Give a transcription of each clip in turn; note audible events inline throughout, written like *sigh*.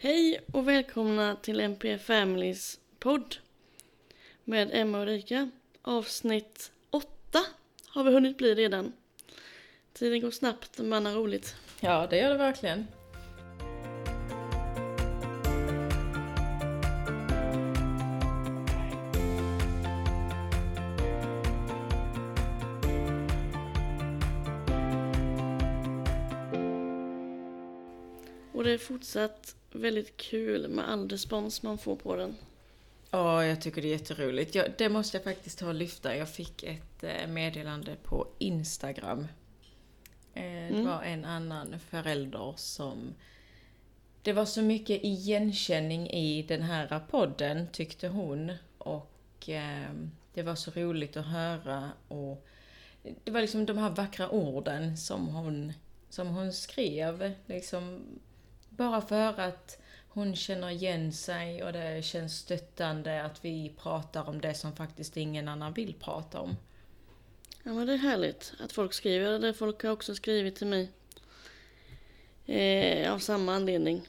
Hej och välkomna till MP Families podd med Emma och Erika. Avsnitt åtta har vi hunnit bli redan. Tiden går snabbt när man har roligt. Ja, det gör det verkligen. Fortsatt väldigt kul med all respons man får på den. Ja, jag tycker det är jätteroligt. Jag, det måste jag faktiskt ta och lyfta. Jag fick ett eh, meddelande på Instagram. Eh, Det Mm. var en annan förälder som... Det var så mycket igenkänning i den här podden, tyckte hon. Och eh, det var så roligt att höra. Och det var liksom de här vackra orden som hon, som hon skrev. Liksom, bara för att hon känner igen sig och det känns stöttande att vi pratar om det som faktiskt ingen annan vill prata om. Ja men det är härligt att folk skriver det. Folk har också skrivit till mig. Eh, av samma anledning.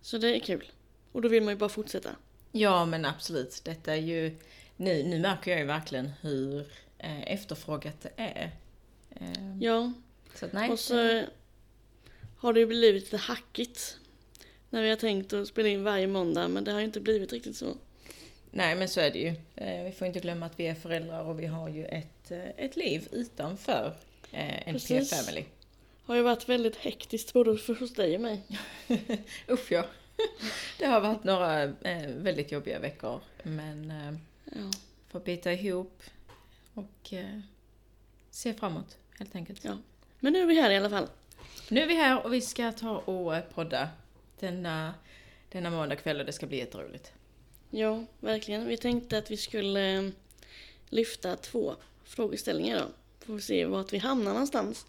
Så det är kul. Och då vill man ju bara fortsätta. Ja, men absolut. Detta är ju... Nu, nu märker jag ju verkligen hur eh, efterfrågat det är. Eh, Ja, så att nej. och så har det ju blivit lite hackigt. När vi har tänkt att spela in varje måndag men det har ju inte blivit riktigt så. Nej, men så är det ju. Eh, vi får inte glömma att vi är föräldrar och vi har ju ett, eh, ett liv utanför eh, en Precis. P-family. Har ju varit väldigt hektiskt både för hos dig och mig. *laughs* Usch ja. Det har varit några väldigt jobbiga veckor, men Ja, får bita ihop och se framåt helt enkelt. ja. Men nu är vi här i alla fall. Nu är vi här och vi ska ta och eh, podda denna, denna måndag kväll och det ska bli jätteroligt. Ja, verkligen. Vi tänkte att vi skulle eh, lyfta två frågeställningar då. Får vi se vart vi hamnar någonstans.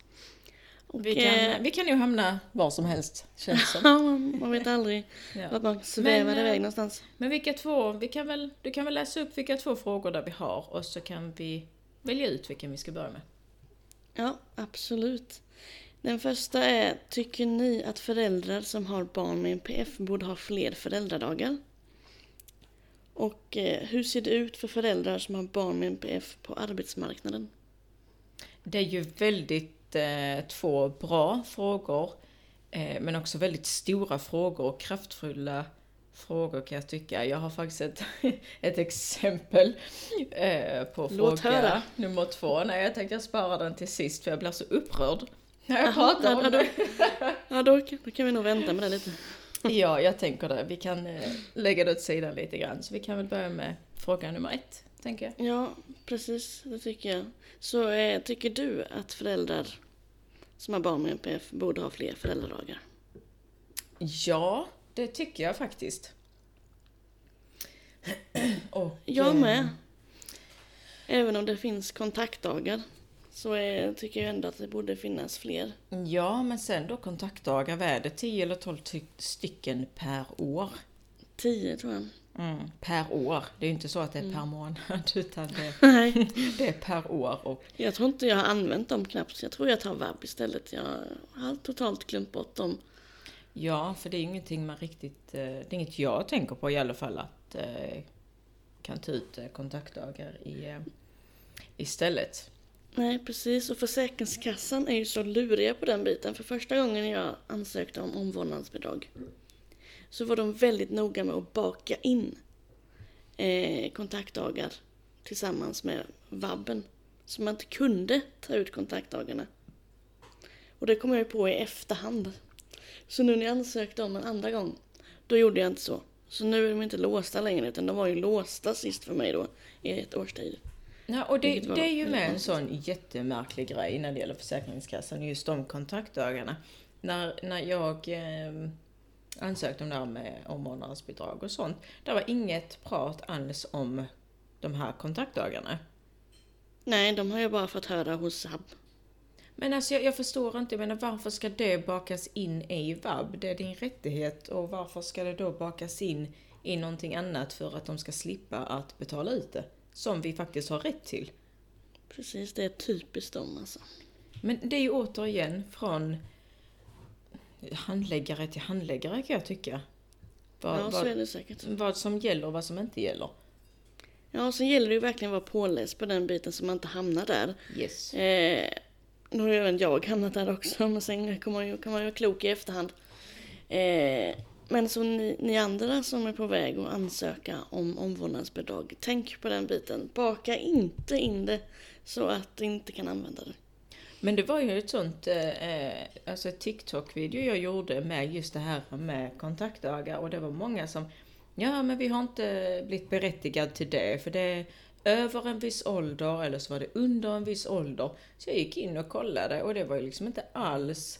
Och, Vi kan, eh, vi kan ju hamna var som helst, känns som. *laughs* Man, vet aldrig Ja. vart man svävar Men, eh, iväg någonstans. Men vilka två, vi kan väl, du kan väl läsa upp vilka två frågor där vi har och så kan vi välja ut vilken vi ska börja med. Ja, absolut. Den första är, tycker ni att föräldrar som har barn med NPF borde ha fler föräldradagar? Och eh, hur ser det ut för föräldrar som har barn med NPF på arbetsmarknaden? Det är ju väldigt eh, två bra frågor, eh, men också väldigt stora frågor och kraftfulla frågor kan jag tycka. Jag har faktiskt ett, *laughs* ett exempel eh, på Låt fråga höra. nummer två. Nej, jag tänkte jag sparar den till sist för jag blir så upprörd när jag pratar ja, om då- det. *laughs* Ja, då, då kan vi nog vänta med det lite. *laughs* Ja, jag tänker det. Vi kan eh, lägga det åt sidan lite grann. Så vi kan väl börja med fråga nummer ett, tänker jag. Ja, precis. Det tycker jag. Så eh, tycker du att föräldrar som har barn med NPF borde ha fler föräldradagar? Ja, det tycker jag faktiskt. *clears throat* Och, Jag eh, med. Även om det finns kontaktdagar så är, tycker jag ändå att det borde finnas fler. Ja, men sen då kontaktdagar, vad är det? 10 eller 12 ty- stycken per år? Tio tror jag. Mm, per år. Det är ju inte så att det är per månad, *laughs* utan det, *laughs* det är per år. Och, jag tror inte jag har använt dem knappt. Jag tror jag tar vab istället. Jag har totalt glömt bort dem. ja, för det är ingenting man riktigt... eh, Det är inget jag tänker på i alla fall, att eh, kan ta ut eh, kontaktdagar i, istället. Nej, precis. Och Försäkringskassan är ju så luriga på den biten. För första gången jag ansökte om omvårdnadsbidrag så var de väldigt noga med att baka in eh, kontaktdagar tillsammans med vabben. Så man inte kunde ta ut kontaktdagarna. Och det kom jag ju på i efterhand. Så nu när jag ansökte om en andra gång, då gjorde jag inte så. Så nu är de inte låsta längre, utan de var ju låsta sist för mig då, i ett års tid. Ja, och det, det är ju med en sån jättemärklig grej när det gäller Försäkringskassan, just de kontaktdagarna. När, när jag eh, ansökte om det här med omvårdnadsbidrag och sånt, det var inget prat alls om de här kontaktdagarna. Nej, de har jag bara fått höra hos SAB. Men alltså jag, jag förstår inte, jag menar varför ska det bakas in i vab? Det är din rättighet och varför ska det då bakas in i någonting annat för att de ska slippa att betala ut det? Som vi faktiskt har rätt till. Precis, det är typiskt dem alltså. Men det är ju återigen från handläggare till handläggare kan jag tycka. vad, Ja, så vad, är det säkert. vad som gäller och vad som inte gäller. Ja, sen gäller det ju verkligen att vara påläst på den biten så man inte hamnar där. Yes. Eh, nu har ju även jag hamnat där också, men sen kan man ju, kan man ju vara klok i efterhand. Eh, men så ni, ni andra som är på väg att ansöka om omvårdnadsbidrag, tänk på den biten. Baka inte in det så att du inte kan använda det. Men det var ju ett sånt eh, alltså TikTok-video jag gjorde med just det här med kontaktdagar och det var många som Ja men vi har inte blivit berättigad till det för det är över en viss ålder eller så var det under en viss ålder. Så jag gick in och kollade och det var ju liksom inte alls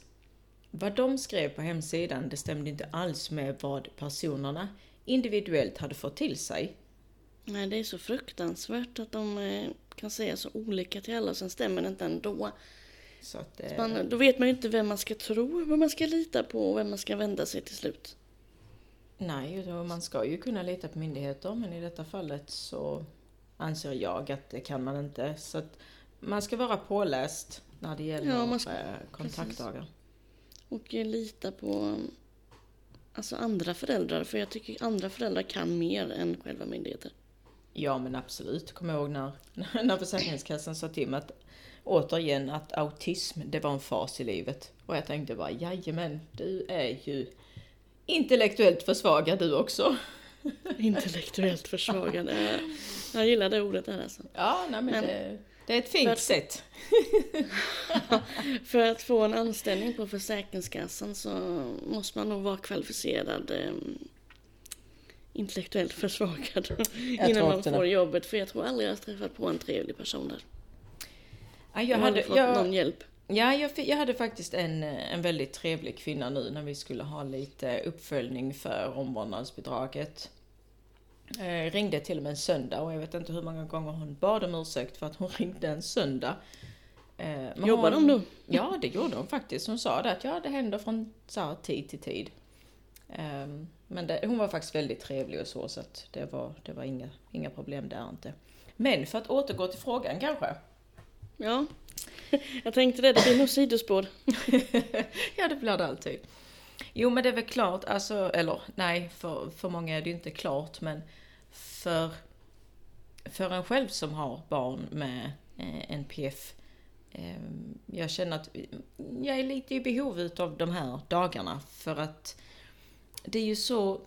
vad de skrev på hemsidan, det stämde inte alls med vad personerna individuellt hade fått till sig. Nej, det är så fruktansvärt att de eh, kan säga så olika till alla och sen stämmer det inte ändå. Så att, eh, Man, då vet man ju inte vem man ska tro, vem man ska lita på och vem man ska vända sig till slut. Nej, man ska ju kunna lita på myndigheter men i detta fallet så anser jag att det kan man inte. Så att man ska vara påläst när det gäller Ja, ska- eh, kontaktdagar. Och eh, lita på alltså andra föräldrar, för jag tycker andra föräldrar kan mer än själva myndigheter. Ja men absolut. Kom ihåg när, *laughs* när Försäkringskassan sa till mig att återigen att autism det var en fas i livet. Och jag tänkte bara jajamän, du är ju intellektuellt försvagad du också. *laughs* Intellektuellt försvagad. *laughs* Jag, jag gillar det ordet där alltså. Ja, nej men, Men- det, det är ett För fint att- sätt. *laughs* För att få en anställning på Försäkringskassan så måste man nog vara kvalificerad eh, intellektuellt försvagad *laughs* innan man får det. jobbet. För jag tror aldrig jag har träffat på en trevlig person där. Ja, Jag jag, hade, fått jag, någon hjälp. Ja, jag, jag hade faktiskt en, eh, en väldigt trevlig kvinna nu när vi skulle ha lite uppföljning för omvårdnadsbidraget. Eh, ringde till och med en söndag och jag vet inte hur många gånger hon bad om ursäkt för att hon *laughs* ringde en söndag. Eh, Jobbar hon, då? Ja, det gjorde hon faktiskt. Hon sa det att ja, det händer från så här, tid till tid. Ehm, men det, hon var faktiskt väldigt trevlig och så, så att det var, det var inga, inga problem där inte. Men för att återgå till frågan kanske. Ja. *laughs* Jag tänkte det, det blir nog sidospår. *laughs* ja, det blir det alltid. Jo, men det är väl klart, alltså, eller nej, för, för många är det ju inte klart, men för, för en själv som har barn med eh, NPF, eh, jag känner att jag är lite i behov av de här dagarna, för att det är ju så,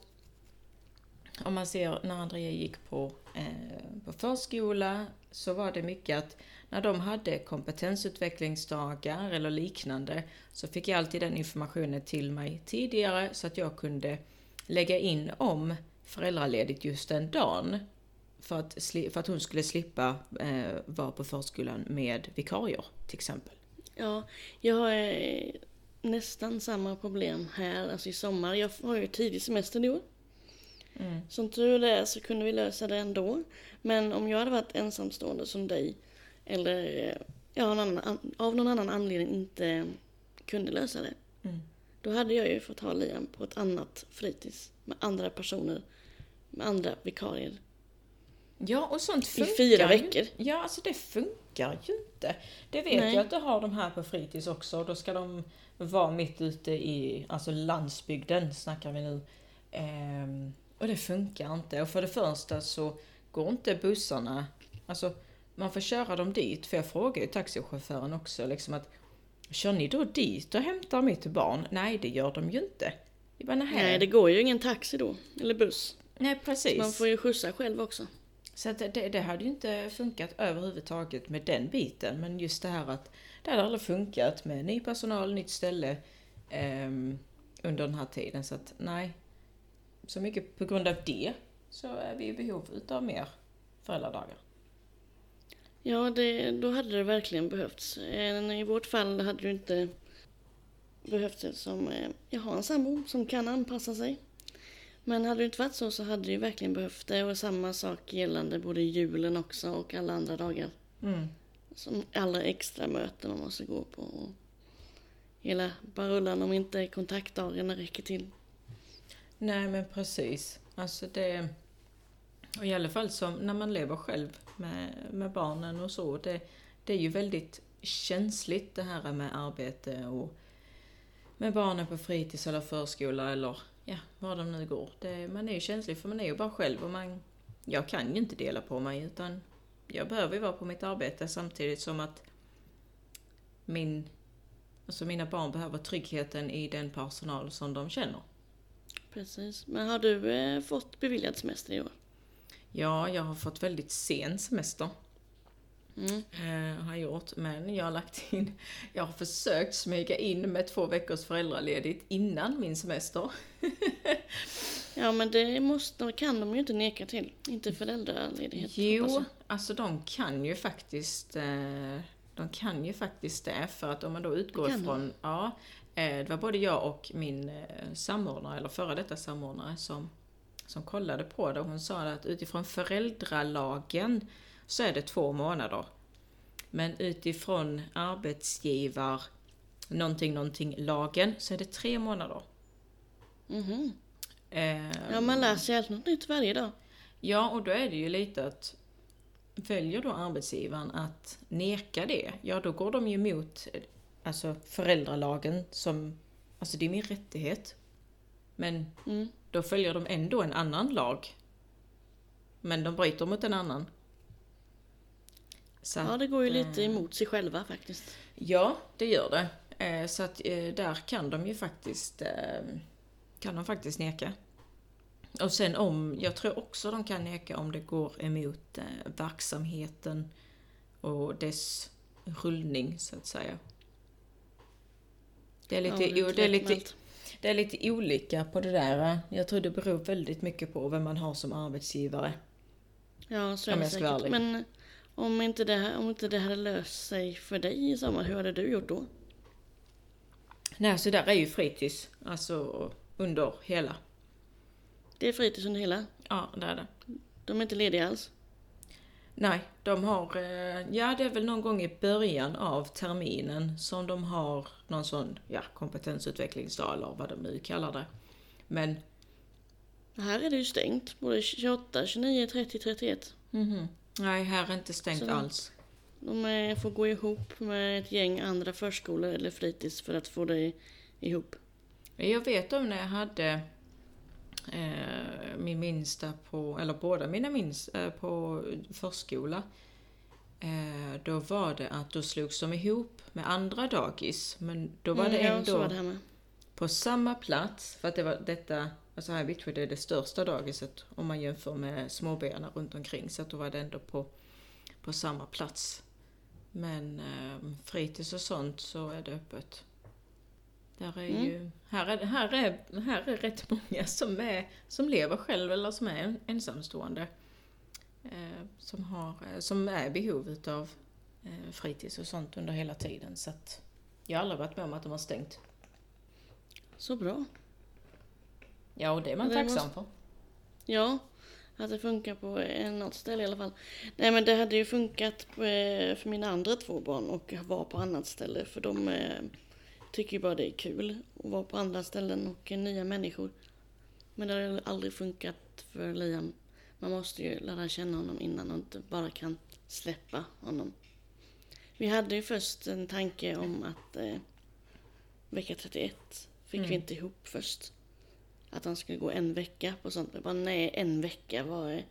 om man ser när Andrea gick på, eh, på förskola, så var det mycket att när de hade kompetensutvecklingsdagar eller liknande så fick jag alltid den informationen till mig tidigare så att jag kunde lägga in om föräldraledigt just den dagen. För att, för att hon skulle slippa eh, vara på förskolan med vikarier till exempel. Ja, jag har eh, nästan samma problem här, alltså i sommar. Jag har ju tidig semester i år. Mm. Som tur är så kunde vi lösa det ändå. Men om jag hade varit ensamstående som dig, eller eh, ja, annan, av någon annan anledning inte kunde lösa det. Mm. Då hade jag ju fått ha Liam på ett annat fritids med andra personer, med andra vikarier. Ja, och sånt I funkar fyra ju- veckor. Ja, alltså det funkar ju inte. Det vet Nej. jag att du har de här på fritids också. Då ska de vara mitt ute i, alltså landsbygden snackar vi nu. Ehm, och det funkar inte. Och för det första så går inte bussarna, alltså man får köra dem dit. För jag frågar ju taxichauffören också liksom att Kör ni då dit och hämtar mitt barn? Nej, det gör de ju inte. Jag bara, nej. Nej, det går ju ingen taxi då, eller buss. nej, precis. Man får ju skjutsa själv också. Så att det, det hade ju inte funkat överhuvudtaget med den biten. Men just det här att det hade aldrig funkat med ny personal, nytt ställe ehm, under den här tiden. Så att nej, så mycket på grund av det så är vi i behov utav mer föräldradagar. Ja, det, då hade det verkligen behövts. Eh, I vårt fall hade det inte behövts eftersom eh, jag har en sambo som kan anpassa sig. Men hade det inte varit så så hade det ju verkligen behövt det och samma sak gällande både julen också och alla andra dagar. Mm. Som alla extra möten man måste gå på. Och hela barullan om inte kontaktdagarna räcker till. Nej men precis. Alltså det... Och i alla fall som när man lever själv med, med barnen och så. Det, det är ju väldigt känsligt det här med arbete och med barnen på fritids eller förskola eller ja, var de nu går. Det, man är ju känslig för man är ju bara själv och man, jag kan ju inte dela på mig utan jag behöver ju vara på mitt arbete samtidigt som att min, alltså mina barn behöver tryggheten i den personal som de känner. Precis. Men har du eh, fått beviljad semester i år? Ja, jag har fått väldigt sen semester. Mm. Eh, har jag gjort, men jag har lagt in, jag har försökt smyga in med två veckors föräldraledigt innan min semester. Ja, men det måste, kan de ju inte neka till. Inte föräldraledighet. Jo, alltså de kan ju faktiskt eh, de kan ju faktiskt det för att om man då utgår de. ifrån, ja, eh, det var både jag och min eh, samordnare, eller före detta samordnare som, som kollade på det. Hon sa att utifrån föräldralagen så är det två månader. Men utifrån arbetsgivar någonting, någonting lagen så är det tre månader. Mhm. Eh, Ja, man lär sig allt något nytt varje dag. Ja, och då är det ju lite att väljer då arbetsgivaren att neka det, ja då går de ju emot alltså föräldralagen som, alltså det är min rättighet. Men Mm. Då följer de ändå en annan lag. Men de bryter mot en annan. Så Ja, det går ju eh, lite emot sig själva faktiskt. Ja, det gör det. Eh, Så att eh, där kan de ju faktiskt, eh, kan de faktiskt neka. Och sen om, jag tror också de kan neka om det går emot eh, verksamheten och dess rullning så att säga. Det är lite, Ja, det är lite. Det är lite olika på det där. Jag tror det beror väldigt mycket på vem man har som arbetsgivare. Ja, så är det säkert. ärlig. Men om inte, det här, om inte det hade löst sig för dig i sommar, hur hade du gjort då? Nej, så där är ju fritids, alltså under hela. Det är fritids under hela. Ja, det är det. De är inte lediga alls. Nej, de har, eh, ja det är väl någon gång i början av terminen som de har någon sån, ja kompetensutvecklingsdag eller vad de nu kallar det. Men, Här är det ju stängt. Både 28, 29, 30, 31. mhm, nej här är inte stängt Så- alls. De får gå ihop med ett gäng andra förskolor eller fritids för att få det ihop. Jag vet om när jag hade min minsta på, eller båda mina minsta eh, på förskola. Eh, då var det att då slogs de ihop med andra dagis. Men då var det Mm, ändå... Ja, så var det på samma plats, för att det var detta, alltså här i Vittsjö det är det största dagiset om man jämför med småbyarna runt omkring, så att då var det ändå på, på samma plats. Men eh, fritids och sånt så är det öppet. Där är Mm. ju, här är, här, är, här är rätt många som, är, som lever själv eller som är ensamstående. Eh, som, har, eh, som är i behov utav eh, fritids och sånt under hela tiden. Så att jag har aldrig varit med om att de har stängt. Så bra. Ja, och det är man Det tacksam måste- för. Ja, att det funkar på något ställe i alla fall. Nej men det hade ju funkat eh, för mina andra två barn och vara på annat ställe för de eh, tycker ju bara det är kul att vara på andra ställen och nya människor. Men det har aldrig funkat för Liam. Man måste ju lära känna honom innan och inte bara kan släppa honom. Vi hade ju först en tanke om att eh, vecka 31 fick Mm. vi inte ihop först. Att han skulle gå en vecka på sånt. Jag bara, nej, en vecka, vad är...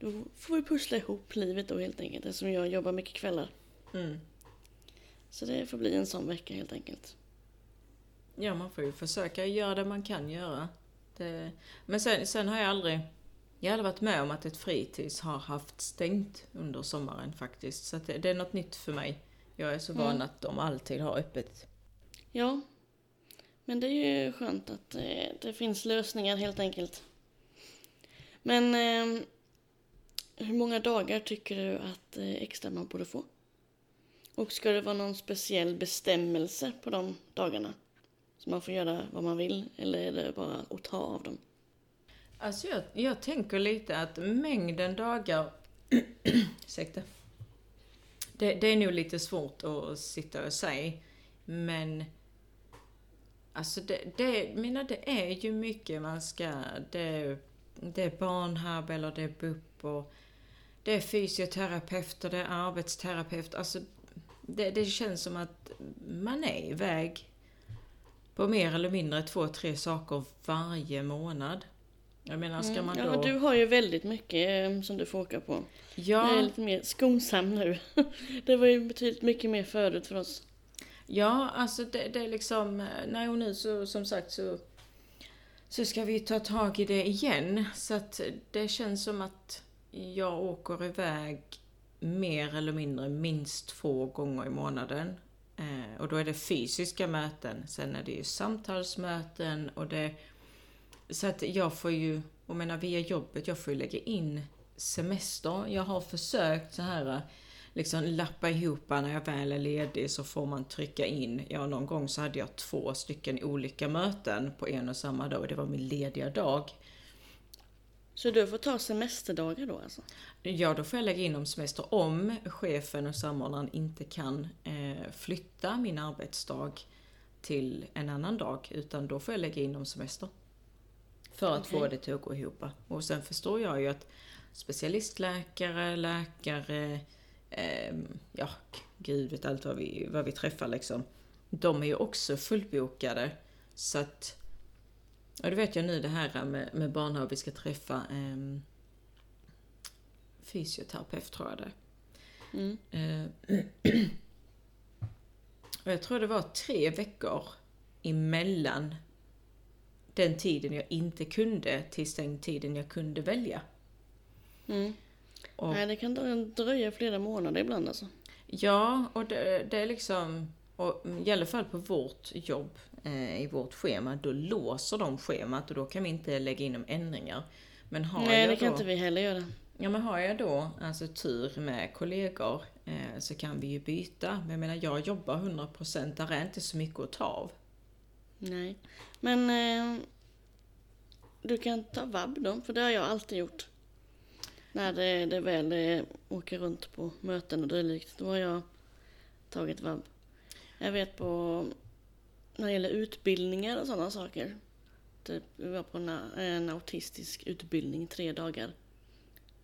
Då får vi pussla ihop livet då helt enkelt. Eftersom jag jobbar mycket kvällar. Mm. Så det får bli en sån vecka helt enkelt. Ja, man får ju försöka göra det man kan göra. Det... Men sen, sen har jag aldrig... Jag har aldrig varit med om att ett fritids har haft stängt under sommaren faktiskt. Så det, det är något nytt för mig. Jag är så van Mm. att de alltid har öppet. Ja, men det är ju skönt att eh, det finns lösningar helt enkelt. Men eh, hur många dagar tycker du att eh, extra man borde få? Och ska det vara någon speciell bestämmelse på de dagarna? Så man får göra vad man vill eller är det bara att ta av dem? Alltså jag, jag tänker lite att mängden dagar... *clears throat* Ursäkta. Det, det är nog lite svårt att sitta och säga. Men... Alltså det, det, mina, det är ju mycket man ska... Det, det är barnhab eller det är BUP och det är fysioterapeuter, det är arbetsterapeut. Alltså det, det känns som att man är iväg på mer eller mindre två, tre saker varje månad. Jag menar, ska man då... Mm. Ja, du har ju väldigt mycket eh, som du får åka på. Ja, Jag är lite mer skonsam nu. *laughs* Det var ju betydligt mycket mer förut för oss. Ja, alltså det, det är liksom, nej och nu så som sagt så, så ska vi ta tag i det igen. Så att det känns som att jag åker iväg mer eller mindre minst två gånger i månaden. Eh, och då är det fysiska möten. Sen är det ju samtalsmöten och det... Så att jag får ju, jag menar via jobbet, jag får ju lägga in semester. Jag har försökt så här liksom lappa ihop när jag väl är ledig så får man trycka in. Ja, någon gång så hade jag två stycken olika möten på en och samma dag och det var min lediga dag. Så du får ta semesterdagar då alltså? Ja, då får jag lägga in om semester om chefen och samordnaren inte kan eh, flytta min arbetsdag till en annan dag, utan då får jag lägga in om semester. För att få det till att gå ihop. Och sen förstår jag ju att specialistläkare, läkare, ehm, ja, gud vet allt vad vi, vad vi träffar liksom. De är ju också fullbokade. Så att, och det vet jag nu det här med, med barnhav, vi ska träffa ehm, fysioterapeut tror jag det Mm. Eh, *clears throat* och jag tror det var tre veckor emellan den tiden jag inte kunde tills den tiden jag kunde välja. Mm. Och, Nej, det kan drö- dröja flera månader ibland alltså. ja, och det, det är liksom, och i alla fall på vårt jobb, eh, i vårt schema, då låser de schemat och då kan vi inte lägga in de ändringar. Men har Nej, jag det kan då, inte vi heller göra. Ja men har jag då alltså tur med kollegor eh, så kan vi ju byta. Men jag menar jag jobbar 100% där är inte så mycket att ta av. Nej. Men eh, du kan ta vab då, för det har jag alltid gjort. När det, det väl eh, åker runt på möten och dylikt, då har jag tagit vab. Jag vet på, när det gäller utbildningar och sådana saker. Typ, vi var på en, en autistisk utbildning tre dagar.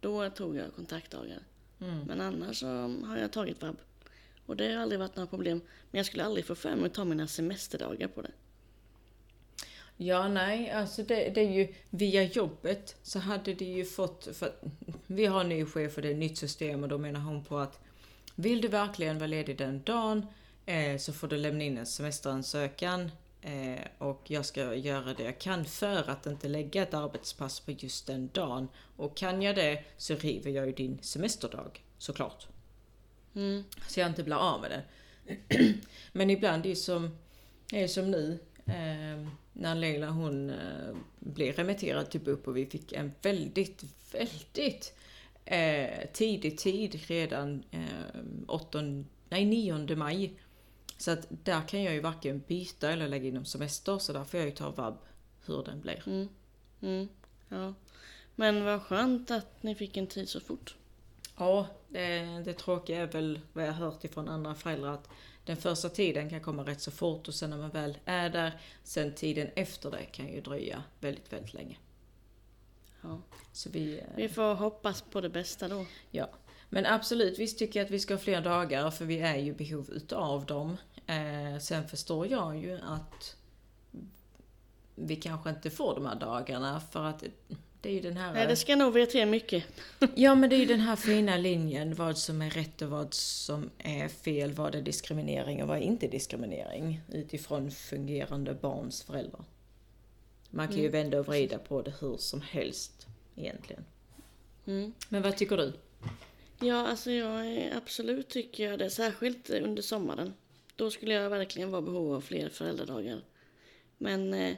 Då tog jag kontaktdagar. Mm. Men annars så har jag tagit vab. Och det har aldrig varit några problem. Men jag skulle aldrig få för mig att ta mina semesterdagar på det. Ja, nej, alltså det, det är ju via jobbet så hade det ju fått, för vi har en ny chef och det är ett nytt system och då menar hon på att vill du verkligen vara ledig den dagen eh, så får du lämna in en semesteransökan eh, och jag ska göra det jag kan för att inte lägga ett arbetspass på just den dagen. Och kan jag det så river jag ju din semesterdag, såklart. Mm. Så jag inte blir av med det. *clears throat* Men ibland är det som, är som nu. Eh, när Leila hon eh, blev remitterad till BUP och vi fick en väldigt, väldigt eh, tidig tid redan eh, 8, nej, 9 maj. Så att där kan jag ju varken byta eller lägga in semester så där får jag ju ta vab hur den blir. Mm. Mm. Ja. Men vad skönt att ni fick en tid så fort. Ja, det, det tråkiga är väl vad jag har hört ifrån andra föräldrar att den första tiden kan komma rätt så fort och sen när man väl är där, sen tiden efter det kan ju dröja väldigt, väldigt länge. Ja. Så vi, eh, Vi får hoppas på det bästa då. ja. Men absolut, visst tycker jag att vi ska ha fler dagar för vi är ju i behov utav dem. Eh, sen förstår jag ju att vi kanske inte får de här dagarna för att det är ju den här... Nej, det ska nog vara mycket. *laughs* Ja, men det är ju den här fina linjen, vad som är rätt och vad som är fel, vad är diskriminering och vad är inte diskriminering utifrån fungerande barns föräldrar. Man kan ju Mm, vända och vrida på det hur som helst egentligen. Mm. Men vad tycker du? Ja, alltså jag är, absolut tycker jag det. Särskilt under sommaren. Då skulle jag verkligen vara behov av fler föräldradagar. Men eh,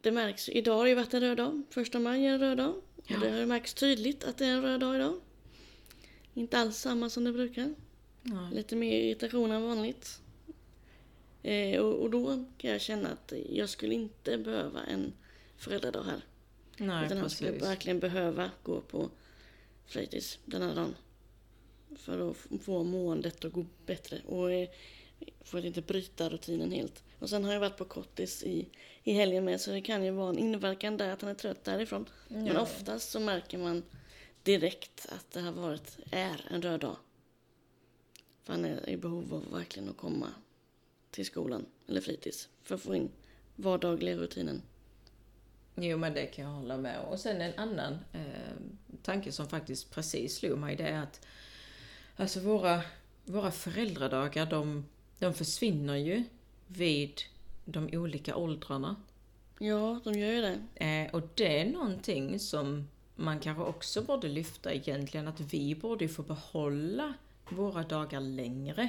det märks. Idag har det ju varit en röd dag. Första maj är en röd dag. Ja. Och det har märkts tydligt att det är en röd dag idag. Inte alls samma som det brukar. Nej. Lite mer irritation än vanligt. Eh, och, och då kan jag känna att jag skulle inte behöva en föräldradag här. Nej, Utan han skulle verkligen behöva gå på fritids den här dagen. För att få måendet att gå bättre. Och eh, för att inte bryta rutinen helt. Och sen har jag varit på kortis i, i helgen med så det kan ju vara en inverkan där att han är trött därifrån. Men Ja. oftast så märker man direkt att det har varit, är en röd dag. För han är i behov av verkligen att komma till skolan eller fritids. för att få in vardagliga rutinen. Jo, men det kan jag hålla med. Och sen en annan eh, tanke som faktiskt precis slog mig, det är att alltså våra, våra föräldradagar, de, de försvinner ju vid de olika åldrarna. Ja, de gör ju det. Eh, och det är någonting som man kanske också borde lyfta egentligen, att vi borde få behålla våra dagar längre.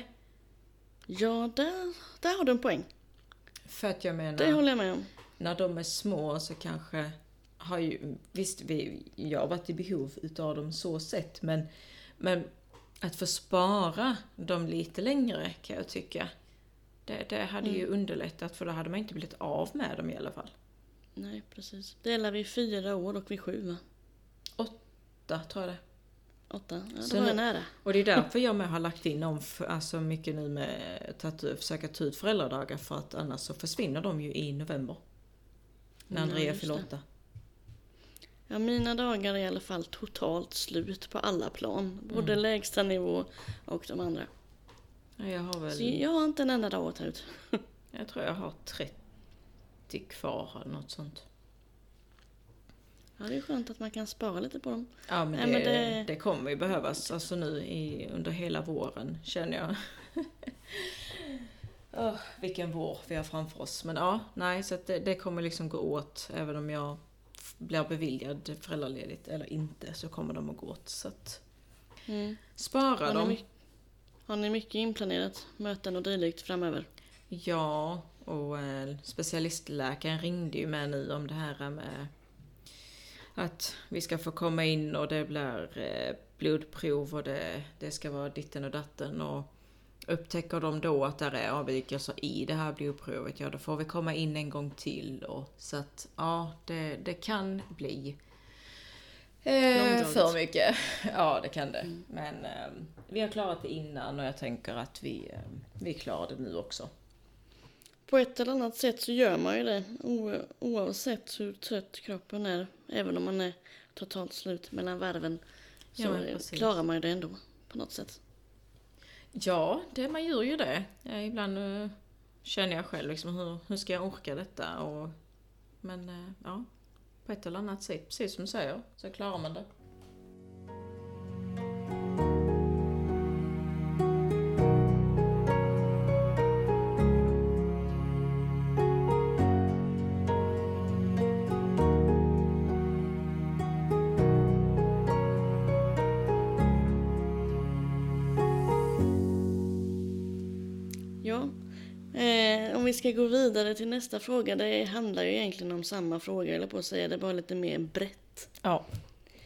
Ja, där, där har du en poäng. För att jag menar... Det håller jag med om. när de är små så kanske har ju, visst vi, jag har varit i behov utav dem så sett men, men att få spara dem lite längre kan jag tycka. Det, det hade ju underlättat för då hade man inte blivit av med dem i alla fall. Nej, precis. Delar vi fyra år och vi sju, va? Åtta tror jag det. Åtta? Ja, Så då var jag nära. Och det är *laughs* därför jag med har lagt in om alltså mycket nu med att försöka ta ut föräldradagar för att annars så försvinner de ju i november. När Andrea fyller åtta. Ja, mina dagar är i alla fall totalt slut på alla plan. Både Mm. lägsta nivå och de andra. Ja, Jag har väl... Så jag har inte en enda dag att ta ut. *laughs* Jag tror jag har 30 kvar eller något sånt. Ja, det är skönt att man kan spara lite på dem. Ja men, Nej, det, men det... det- kommer ju behövas alltså nu i, under hela våren känner jag. *laughs* Åh, vilken vår vi har framför oss. Men ja, nej så det, det kommer liksom gå åt även om jag blir beviljad föräldraledigt eller inte så kommer de att gå åt. Så att Mm. spara Har, dem. ni har ni mycket inplanerat? Möten och dylikt framöver? Ja, och eh, specialistläkaren ringde ju med nu om det här med att vi ska få komma in och det blir eh, blodprov och det, det ska vara ditten och datten och upptäcker de då att det är avvikelser i det här blodprovet, ja då får vi komma in en gång till och så att ja, det, det kan bli eh, för mycket. *laughs* Ja, det kan det. Men eh, vi har klarat det innan och jag tänker att vi, eh, vi klarar det nu också. På ett eller annat sätt så gör man ju det oavsett hur trött kroppen är. Även om man är totalt slut mellan varven så Ja, klarar man ju det ändå på något sätt. Ja, det, man gör ju det. Ja, ibland uh, känner jag själv liksom, hur, hur ska jag orka detta? Och, men uh, ja, på ett eller annat sätt, precis som du säger, så klarar man det. Ska gå vidare till nästa fråga. Det handlar ju egentligen om samma fråga, eller på att säga. Det är bara lite mer brett. Ja,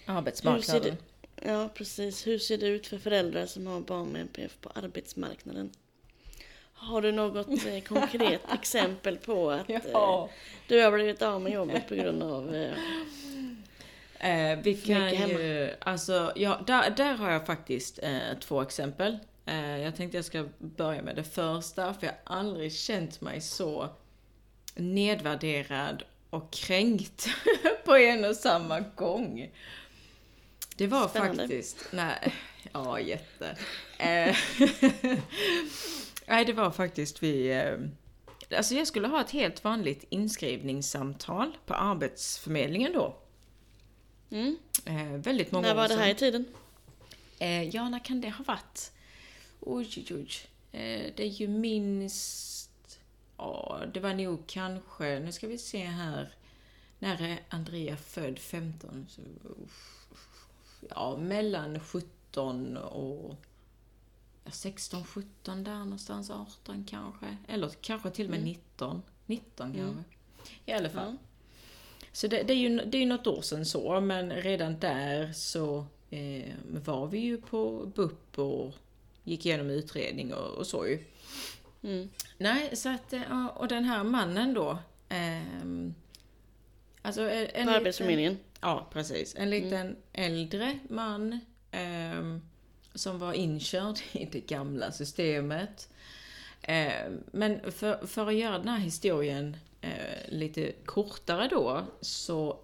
arbetsmarknaden. det, ja, precis. Hur ser det ut för föräldrar som har barn med NPF på arbetsmarknaden? Har du något eh, *laughs* konkret exempel på att eh, du har blivit av med jobbet på grund av... Eh, Eh, vi kan ju, alltså, ja, där, där har jag faktiskt eh, två exempel. Eh, jag tänkte jag ska börja med det första, för jag har aldrig känt mig så nedvärderad och kränkt *laughs* på en och samma gång. Det var Spännande. faktiskt, nej, ja jätte. Eh, *laughs* nej, det var faktiskt vi, eh, alltså jag skulle ha ett helt vanligt inskrivningssamtal på Arbetsförmedlingen då. mm, Eh, väldigt många när var det här i tiden? Eh, ja, när kan det ha varit? Oj, oj, oj. Eh, det är ju minst... Ja, det var nog kanske... Nu ska vi se här. När är Andrea född? 15? Så, ja, mellan 17 och... Ja, 16, 17 där någonstans. 18 kanske. Eller kanske till och med 19. 19 kanske. I alla fall. Ja. Så det, det, är ju, det är ju något år sedan så, men redan där så eh, var vi ju på BUP och gick igenom utredning och, och så ju. Mm. Nej, så att, eh, och den här mannen då. ehm, alltså en, en På liten- Arbetsförmedlingen? Ja, precis. En liten äldre man ehm, som var inkörd *laughs* i det gamla systemet. Ehm, men för, för att göra den här historien eh, lite kortare då, så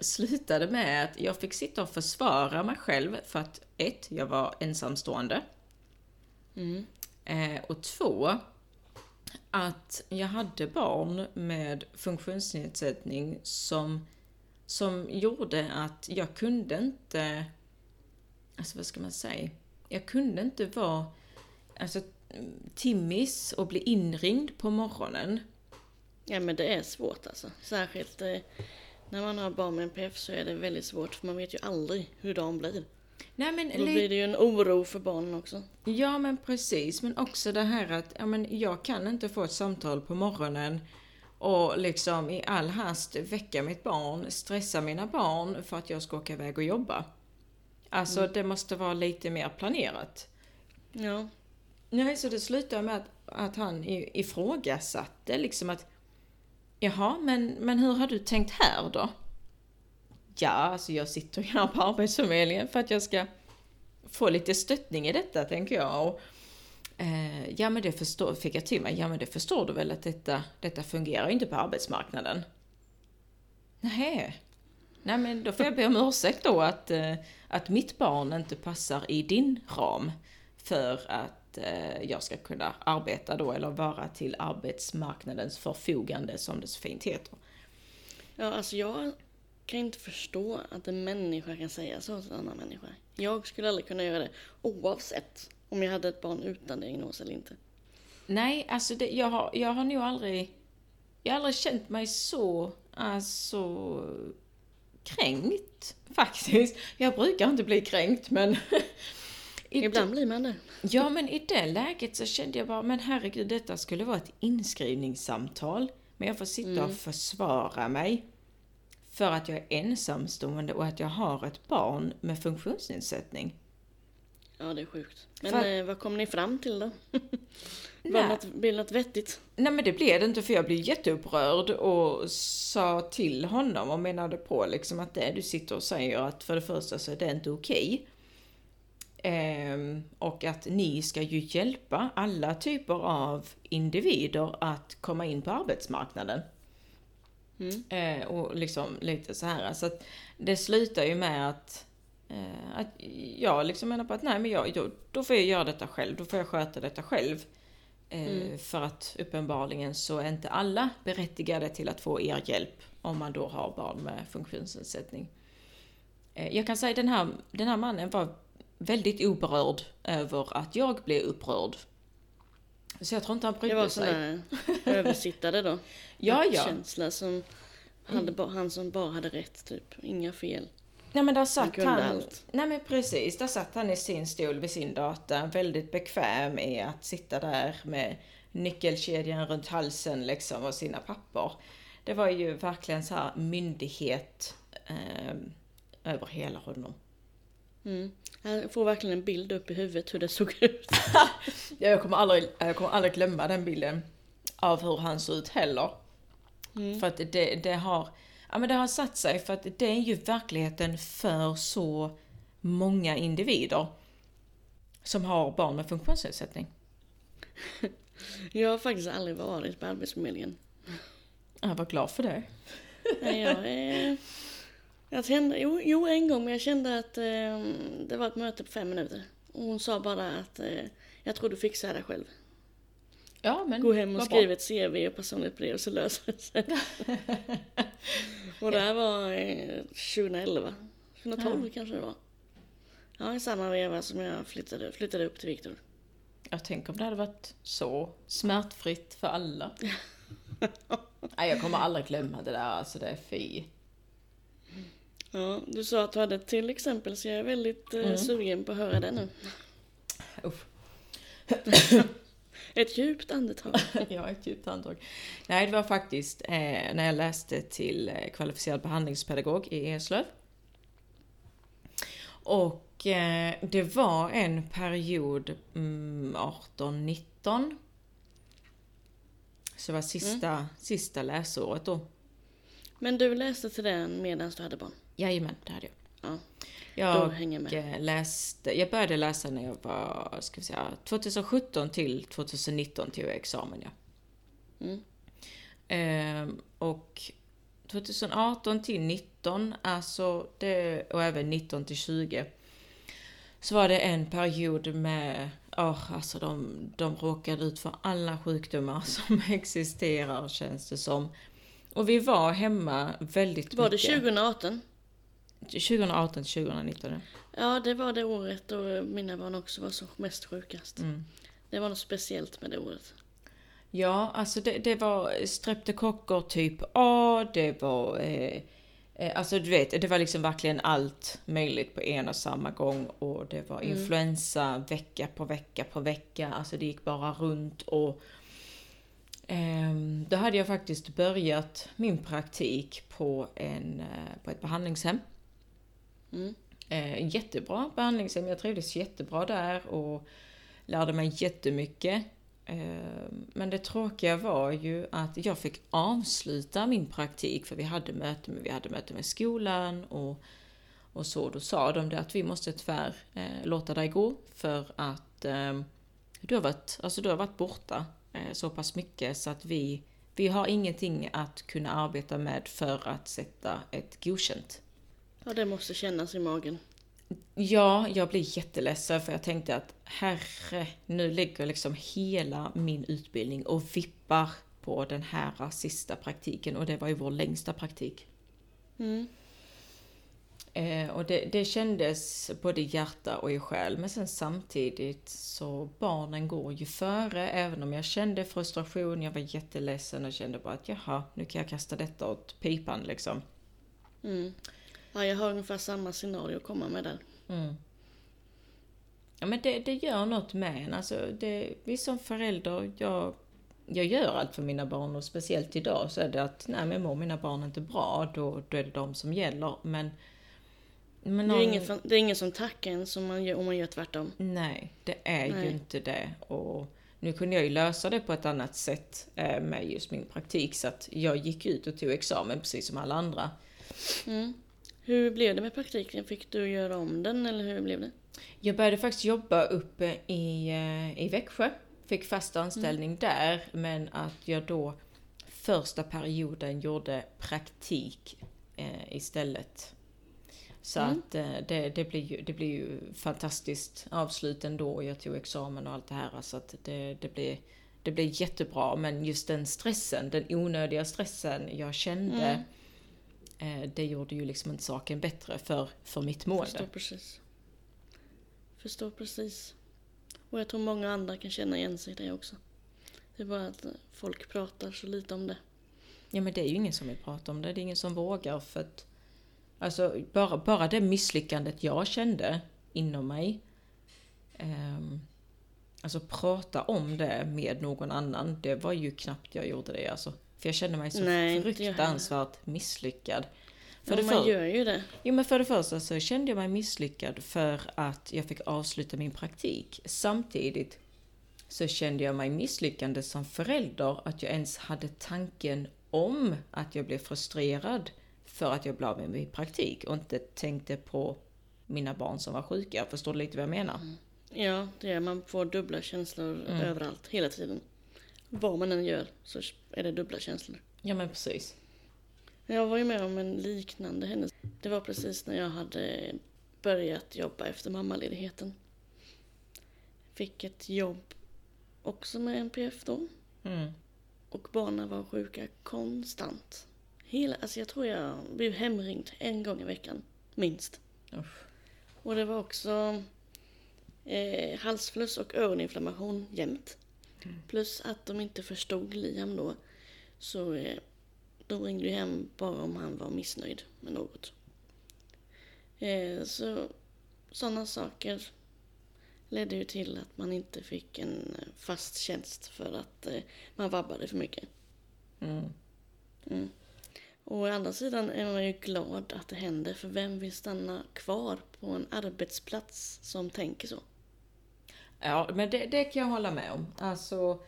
slutade med att jag fick sitta och försvara mig själv för att ett, jag var ensamstående. Mm. Eh, och två, att jag hade barn med funktionsnedsättning som, som gjorde att jag kunde inte, alltså vad ska man säga, jag kunde inte vara alltså, timmis och bli inringd på morgonen. Ja men det är svårt alltså. Särskilt eh, när man har barn med NPF så är det väldigt svårt för man vet ju aldrig hur dagen blir. Nej, men då li- blir det ju en oro för barnen också. Ja, men precis. Men också det här att ja, men jag kan inte få ett samtal på morgonen och liksom i all hast väcka mitt barn, stressa mina barn för att jag ska åka iväg och jobba. Alltså, det måste vara lite mer planerat. Ja. Nej, så det slutade med att, att han ifrågasatte liksom att Jaha, men, men hur har du tänkt här då? Ja, alltså jag sitter ju här på Arbetsförmedlingen för att jag ska få lite stöttning i detta, tänker jag. Och, eh, ja, men det förstår, fick jag till mig, ja men det förstår du väl att detta, detta fungerar ju inte på arbetsmarknaden? Nej. Nej, men då får jag be om ursäkt då att, eh, att mitt barn inte passar i din ram för att eh, jag ska kunna arbeta då eller vara till arbetsmarknadens förfogande som det så fint heter. Ja, alltså jag kan inte förstå att en människa kan säga så till en annan människa. Jag skulle aldrig kunna göra det oavsett om jag hade ett barn utan diagnos eller inte. Nej, alltså det, jag, har, jag har nog aldrig, jag har aldrig känt mig så, alltså, kränkt faktiskt. Jag brukar inte bli kränkt men *laughs* Ibland blir man det. Ja, men i det läget så kände jag bara, men herregud, detta skulle vara ett inskrivningssamtal. Men jag får sitta och försvara mig för att jag är ensamstående och att jag har ett barn med funktionsnedsättning. Ja, det är sjukt. Men För- eh, vad kom ni fram till då? *laughs* Var något, blev det något vettigt? Nej men det blev det inte för jag blev jätteupprörd och sa till honom och menade på liksom att det du sitter och säger att för det första så är det inte okej. Ehm, och att ni ska ju hjälpa alla typer av individer att komma in på arbetsmarknaden. Mm. Eh, och liksom lite så här, så att det slutar ju med att, eh, att jag liksom menar på att nej men jag, då, då får jag göra detta själv, då får jag sköta detta själv. Eh, För att uppenbarligen så är inte alla berättigade till att få er hjälp om man då har barn med funktionsnedsättning. Eh, jag kan säga den här, den här mannen var väldigt oberörd över att jag blev upprörd. Så jag tror inte han Det brydde var sig. sån där *laughs* översittare då. Ja, ja. Känsla som hade ba, han som bara hade rätt typ. Inga fel. Nej men där satt han, allt. nej men precis, där satt han i sin stol vid sin data, väldigt bekväm i att sitta där med nyckelkedjan runt halsen liksom och sina papper. Det var ju verkligen så här myndighet eh, över hela honom. Mm. Jag får verkligen en bild upp i huvudet hur det såg ut. *laughs* *laughs* Jag kommer aldrig, jag kommer aldrig glömma den bilden av hur han såg ut heller. För att det, det har, ja men det har satt sig för att det är ju verkligheten för så många individer som har barn med funktionsnedsättning. *laughs* Jag har faktiskt aldrig varit på Arbetsförmedlingen. Jag var glad för det. Nej, jag, *laughs* eh, jag kände, jo, jo, en gång, men jag kände att eh, det var ett möte på fem minuter. Och hon sa bara att eh, jag tror du fixar det själv. Ja men Gå hem och skriv bra. ett CV och personligt brev så löser det sig. *laughs* och det här var eh, 2011. 2012 kanske det var. Ja, i samma veva som jag flyttade, flyttade upp till Viktor. Jag tänker om det hade varit så smärtfritt för alla. *laughs* Nej jag kommer aldrig glömma det där, alltså det är fy. Ja, du sa att du hade ett till exempel så jag är väldigt eh, sugen på att höra det nu. Uff. *laughs* Ett djupt andetag. *laughs* Ja, ett djupt andetag. Nej, det var faktiskt eh, när jag läste till eh, kvalificerad behandlingspedagog i Eslöv. Och eh, det var en period mm, 18-19. Så det var sista, sista läsåret då. Men du läste till den medan du hade barn? Jajamän, det hade jag. Ja, Jag, jag eh, läste, jag började läsa när jag var, ska vi säga, 2017 till 2019 tog jag examen ja. Mm. Ehm, och 2018 till 19, alltså det, och även 19 till 20, så var det en period med oh, alltså de, de råkade ut för alla sjukdomar *laughs* som existerar känns det som. Och vi var hemma väldigt Var det mycket. 2018? 2018 till 2019? Ja, det var det året då mina barn också var som mest sjukast. Mm. Det var något speciellt med det året. Ja, alltså det, det var streptokocker typ A, det var... Eh, eh, alltså du vet, det var liksom verkligen allt möjligt på en och samma gång. Och det var Mm. influensa vecka på vecka på vecka. Alltså det gick bara runt och... ehm, då hade jag faktiskt börjat min praktik på, en, eh, på ett behandlingshem. Mm. Eh, jättebra behandlingshem, jag trivdes jättebra där och lärde mig jättemycket. Eh, men det tråkiga var ju att jag fick avsluta min praktik för vi hade möte med, vi hade möte med skolan och, och så. Då sa de det att vi måste tyvärr eh, låta dig gå för att eh, du, har varit, alltså du har varit borta eh, så pass mycket så att vi, vi har ingenting att kunna arbeta med för att sätta ett godkänt. Ja, det måste kännas i magen. Ja, jag blir jätteledsen för jag tänkte att herre, nu ligger liksom hela min utbildning och vippar på den här sista praktiken och det var ju vår längsta praktik. Mm. Eh, och det, det kändes både i hjärta och i själ men sen samtidigt så barnen går ju före även om jag kände frustration, jag var jätteledsen och kände bara att jaha, nu kan jag kasta detta åt pipan liksom. Mm. Ja, jag har ungefär samma scenario att komma med där. Mm. Ja men det, det gör något med en. Alltså det, vi som förälder, jag, jag gör allt för mina barn och speciellt idag så är det att nej men mår mina barn inte bra då, då är det de som gäller. Men, men Det är, ingen, det är ingen som tackar en som man gör, om man gör tvärtom. Nej, det är ju Nej. inte det. Och nu kunde jag ju lösa det på ett annat sätt eh, med just min praktik så att jag gick ut och tog examen precis som alla andra. Mm. Hur blev det med praktiken? Fick du göra om den eller hur blev det? Jag började faktiskt jobba uppe i, eh, i Växjö. Fick fast anställning där, men att jag då första perioden gjorde praktik eh, istället. Så Mm. att eh, det, det, blir ju, det blir ju fantastiskt avslut ändå. Jag tog examen och allt det här. Så att det, det, blir, det blir jättebra. Men just den stressen, den onödiga stressen jag kände. Eh, det gjorde ju liksom inte saken bättre för, för mitt mående. Förstår precis. Förstår precis. Och jag tror många andra kan känna igen sig i det också. Det är bara att folk pratar så lite om det. Ja men det är ju ingen som vill prata om det, det är ingen som vågar för att Alltså bara, bara det misslyckandet jag kände inom mig ehm, Alltså prata om det med någon annan, det var ju knappt jag gjorde det alltså. För jag kände mig så Nej, fruktansvärt misslyckad. För Ja, det man för, gör ju det. Jo men för det första så kände jag mig misslyckad för att jag fick avsluta min praktik. Samtidigt så kände jag mig misslyckande som förälder att jag ens hade tanken om att jag blev frustrerad för att jag blev med min praktik och inte tänkte på mina barn som var sjuka. Förstår du lite vad jag menar? Ja, det är man får dubbla känslor Mm. överallt, hela tiden. Vad man än gör så är det dubbla känslor. Ja men precis. Jag var ju med om en liknande händelse. Det var precis när jag hade börjat jobba efter mammaledigheten. Fick ett jobb också med NPF då. Mm. Och barnen var sjuka konstant. Hela, alltså jag tror jag blev hemringd en gång i veckan, minst. Usch. Och det var också eh, halsfluss och öroninflammation jämt. Plus att de inte förstod Liam då. Så eh, de ringde ju hem bara om han var missnöjd med något. Eh, så sådana saker ledde ju till att man inte fick en eh, fast tjänst för att eh, man vabbade för mycket. Mm. Mm. Och å andra sidan är man ju glad att det händer, för vem vill stanna kvar på en arbetsplats som tänker så? Ja, men det, det kan jag hålla med om. Alltså,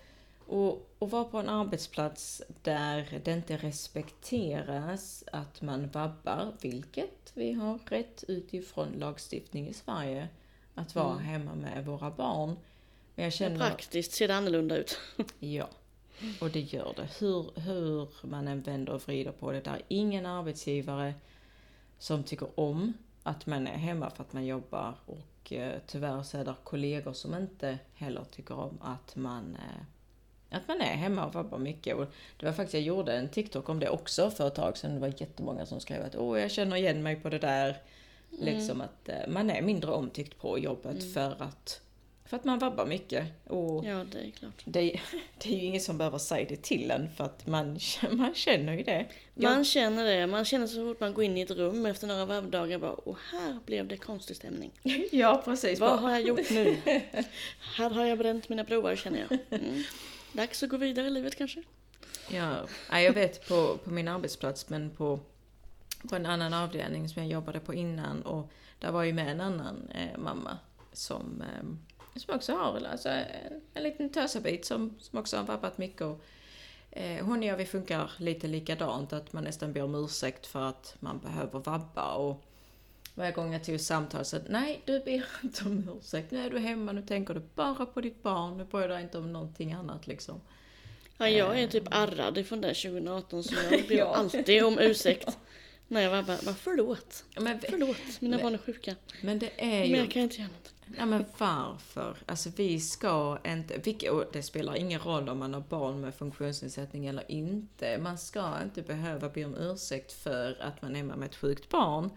och, och vara på en arbetsplats där det inte respekteras att man vabbar, vilket vi har rätt utifrån lagstiftning i Sverige, att vara Mm. hemma med våra barn. Men jag känner... praktiskt ser det annorlunda ut. *laughs* Ja, och det gör det. Hur, hur man än vänder och vrider på det. Det är ingen arbetsgivare som tycker om att man är hemma för att man jobbar och eh, tyvärr så är det kollegor som inte heller tycker om att man eh, att man är hemma och vabbar mycket. Och det var faktiskt, jag gjorde en TikTok om det också för ett tag sedan. Det var jättemånga som skrev att åh, jag känner igen mig på det där. Liksom att eh, man är mindre omtyckt på jobbet för att för att man vabbar mycket. Och Ja, det är klart. det, *laughs* det är ju ingen som behöver säga det till en för att man, *laughs* man känner ju det. Man känner det. Man känner så fort man går in i ett rum efter några vabbdagar bara, och här blev det konstig stämning. *laughs* Ja, precis. Vad har jag gjort nu? här har jag bränt mina broar känner jag. Mm. Dags att gå vidare i livet kanske. Ja, ja, jag vet på, på min arbetsplats men på, på en annan avdelning som jag jobbade på innan och där var ju med en annan eh, mamma som, eh, som också har alltså, en, en liten tösabit som, som också har vabbat mycket. Och, eh, hon och jag vi funkar lite likadant, att man nästan ber om ursäkt för att man behöver vabba. Och varje gång jag tog samtal så nej du ber *laughs* inte om ursäkt, nu är du hemma, nu tänker du bara på ditt barn, nu bryr dig inte om någonting annat liksom. Ja, jag är typ arrad ifrån det 2018 så jag ber *laughs* Ja. alltid om ursäkt. *laughs* När jag vabbar. Bara, förlåt. Men, Förlåt, mina barn är sjuka. men det är Men ju... jag kan inte göra något. Ja men varför? Alltså vi ska inte, vilka, och det spelar ingen roll om man har barn med funktionsnedsättning eller inte. Man ska inte behöva be om ursäkt för att man är med ett sjukt barn.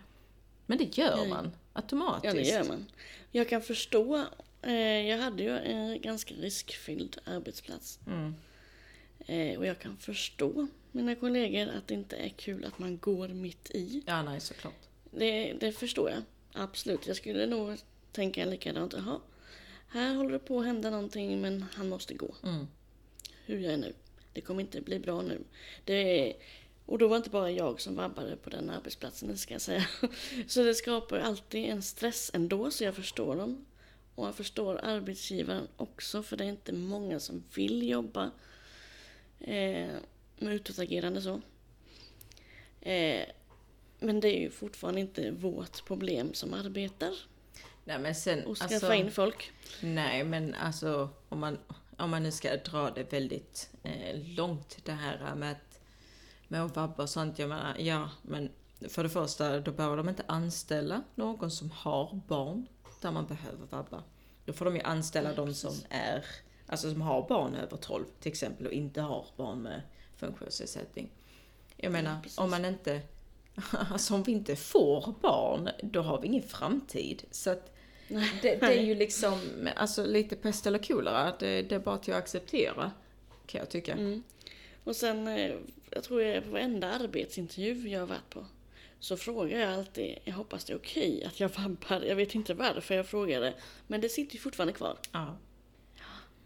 Men det gör Nej. man automatiskt. Ja, det gör man. Jag kan förstå. Eh, jag hade ju en ganska riskfylld arbetsplats. Mm. Eh, och jag kan förstå mina kollegor att det inte är kul att man går mitt i. Ja, nej såklart. Det, det förstår jag. Absolut. Jag skulle nog tänka likadant. Jaha, här håller det på att hända någonting men han måste gå. Mm. Hur jag är nu. Det kommer inte bli bra nu. Det och då var inte bara jag som vabbade på den arbetsplatsen, det ska jag säga. *laughs* Så det skapar alltid en stress ändå, så jag förstår dem. Och jag förstår arbetsgivaren också, för det är inte många som vill jobba eh, med utåtagerande så. Eh, men det är ju fortfarande inte vårt problem som arbetar Nej men sen, och skaffa alltså, in folk. nej men alltså om man, om man nu ska dra det väldigt eh, långt det här med att, med att vabba och sånt. Jag menar, ja men för det första då behöver de inte anställa någon som har barn där man behöver vabba. Då får de ju anställa Nej, de som är, alltså som har barn över 12 till exempel och inte har barn med funktionsnedsättning. Jag menar, precis. om man inte, *laughs* alltså om vi inte får barn, då har vi ingen framtid. Så att det, det är ju liksom, alltså lite pest eller kolera, det, det är bara till att acceptera, kan jag tycka. Mm. Och sen, eh, jag tror jag på varenda arbetsintervju jag har varit på. Så frågar jag alltid, jag hoppas det är okej att jag vabbar. Jag vet inte varför jag frågade. Men det sitter ju fortfarande kvar. Ja.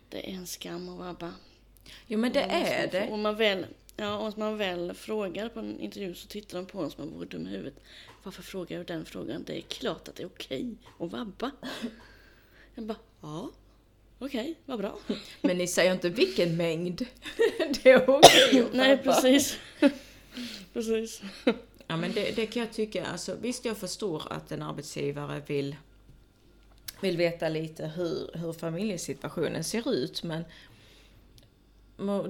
Det är en skam att vabba. Jo men det är det. Om man väl, ja, om man väl frågar på en intervju så tittar de på en som om man vore dum i huvudet. Varför frågar jag den frågan? Det är klart att det är okej att vabba. Jag bara, ja, okej, vad bra. Men ni säger inte vilken mängd. *laughs* det är okej att Nej, precis. precis. Ja men det, det kan jag tycka, alltså visst jag förstår att en arbetsgivare vill, vill veta lite hur, hur familjesituationen ser ut men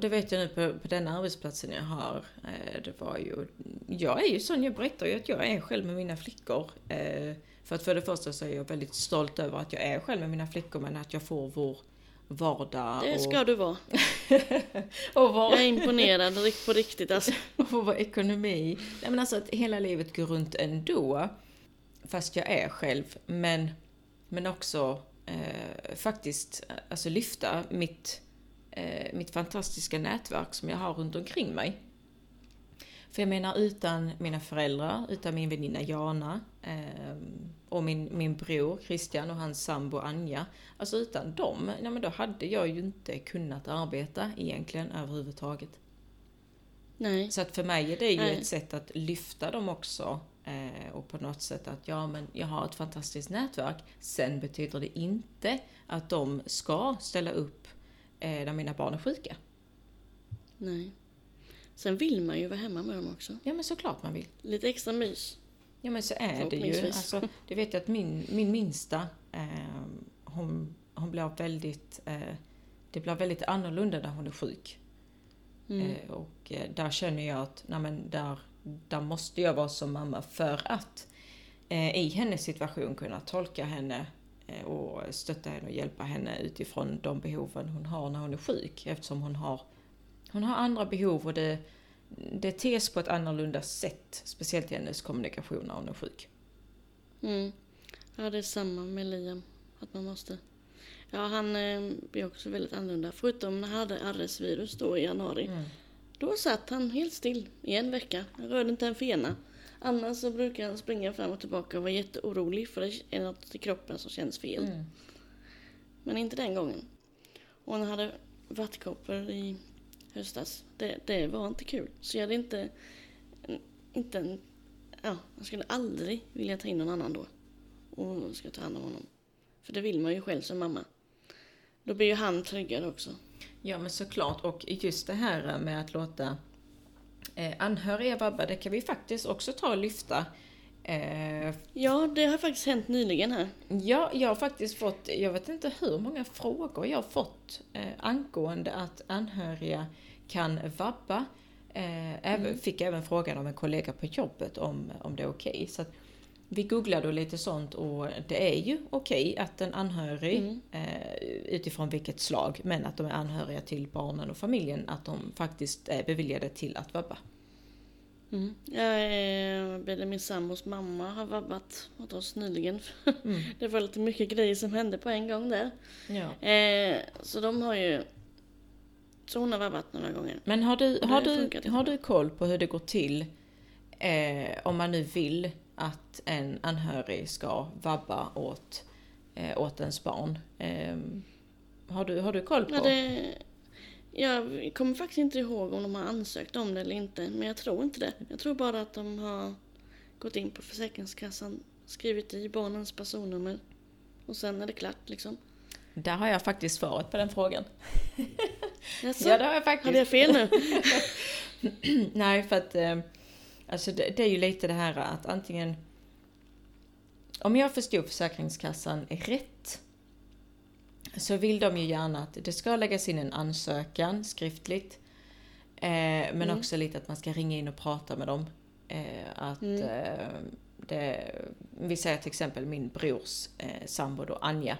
det vet jag nu på, på den arbetsplatsen jag har. Eh, det var ju, jag är ju sån, jag berättar ju att jag är själv med mina flickor. Eh, för att för det första så är jag väldigt stolt över att jag är själv med mina flickor men att jag får vår vardag Det och, ska du vara. *laughs* och vår, Jag är imponerad på riktigt alltså. *laughs* och vår ekonomi. Nej men alltså att hela livet går runt ändå. Fast jag är själv. Men, men också eh, faktiskt alltså lyfta mitt, eh, mitt fantastiska nätverk som jag har runt omkring mig. För jag menar utan mina föräldrar, utan min väninna Jana eh, och min, min bror Christian och hans sambo Anja. Alltså utan dem, ja, men då hade jag ju inte kunnat arbeta egentligen överhuvudtaget. Nej. Så att för mig är det ju Nej. ett sätt att lyfta dem också. Eh, och på något sätt att ja, men jag har ett fantastiskt nätverk. Sen betyder det inte att de ska ställa upp eh, när mina barn är sjuka. Nej. Sen vill man ju vara hemma med dem också. Ja men såklart man vill. Lite extra mys. Ja men så är det ju. Alltså, det vet jag att min, min minsta, eh, hon, hon blir väldigt, eh, det blir väldigt annorlunda när hon är sjuk. Mm. Eh, och eh, där känner jag att nej men där, där måste jag vara som mamma för att eh, i hennes situation kunna tolka henne och stötta henne och hjälpa henne utifrån de behoven hon har när hon är sjuk eftersom hon har, hon har andra behov och det, det tes på ett annorlunda sätt, speciellt i hennes kommunikation när hon är sjuk. Mm. Ja, det är samma med Liam. Att man måste... Ja, han eh, är också väldigt annorlunda. Förutom när han hade RS-virus då i januari. Mm. Då satt han helt still i en vecka. Han rörde inte en fena. Annars så brukar han springa fram och tillbaka och vara jätteorolig för det är något i kroppen som känns fel. Mm. Men inte den gången. Och han hade vattkoppor i höstas. Det, det var inte kul. Så jag hade inte... inte en, ja, jag skulle aldrig vilja ta in någon annan då. Och ska ta hand om honom. För det vill man ju själv som mamma. Då blir ju han tryggare också. Ja men såklart och just det här med att låta eh, anhöriga vabba, det kan vi faktiskt också ta och lyfta. Eh, Ja, det har faktiskt hänt nyligen här. ja, jag har faktiskt fått, jag vet inte hur många frågor jag har fått eh, angående att anhöriga kan vabba. Eh, även, Fick även frågan av en kollega på jobbet om, om det är okej. Så att vi googlade och lite sånt och det är ju okej att en anhörig, Mm. eh, utifrån vilket slag, men att de är anhöriga till barnen och familjen, att de faktiskt är beviljade till att vabba. Mm. Jag, eh, Benjamin Sambos mamma har vabbat åt oss nyligen. *laughs* Mm. det var lite mycket grejer som hände på en gång där. Ja. Eh, så de har ju... Så hon har vabbat några gånger. Men har du, har, du, har du koll på hur det går till eh, om man nu vill att en anhörig ska vabba åt, eh, åt ens barn? Eh, har, du, har du koll på? Ja, det, jag kommer faktiskt inte ihåg om de har ansökt om det eller inte. Men jag tror inte det. Jag tror bara att de har gått in på Försäkringskassan, skrivit i barnens personnummer. Och sen är det klart liksom. Där har jag faktiskt svaret på den frågan. Jaså? Ja, det har jag faktiskt. Hade jag fel nu? *laughs* Nej, för att eh, alltså det, det är ju lite det här att antingen om jag förstod Försäkringskassan rätt så vill de ju gärna att det ska läggas in en ansökan skriftligt. Eh, men Mm. också lite att man ska ringa in och prata med dem. Eh, att Mm. eh, det, vi säger till exempel min brors eh, sambo då, Anja.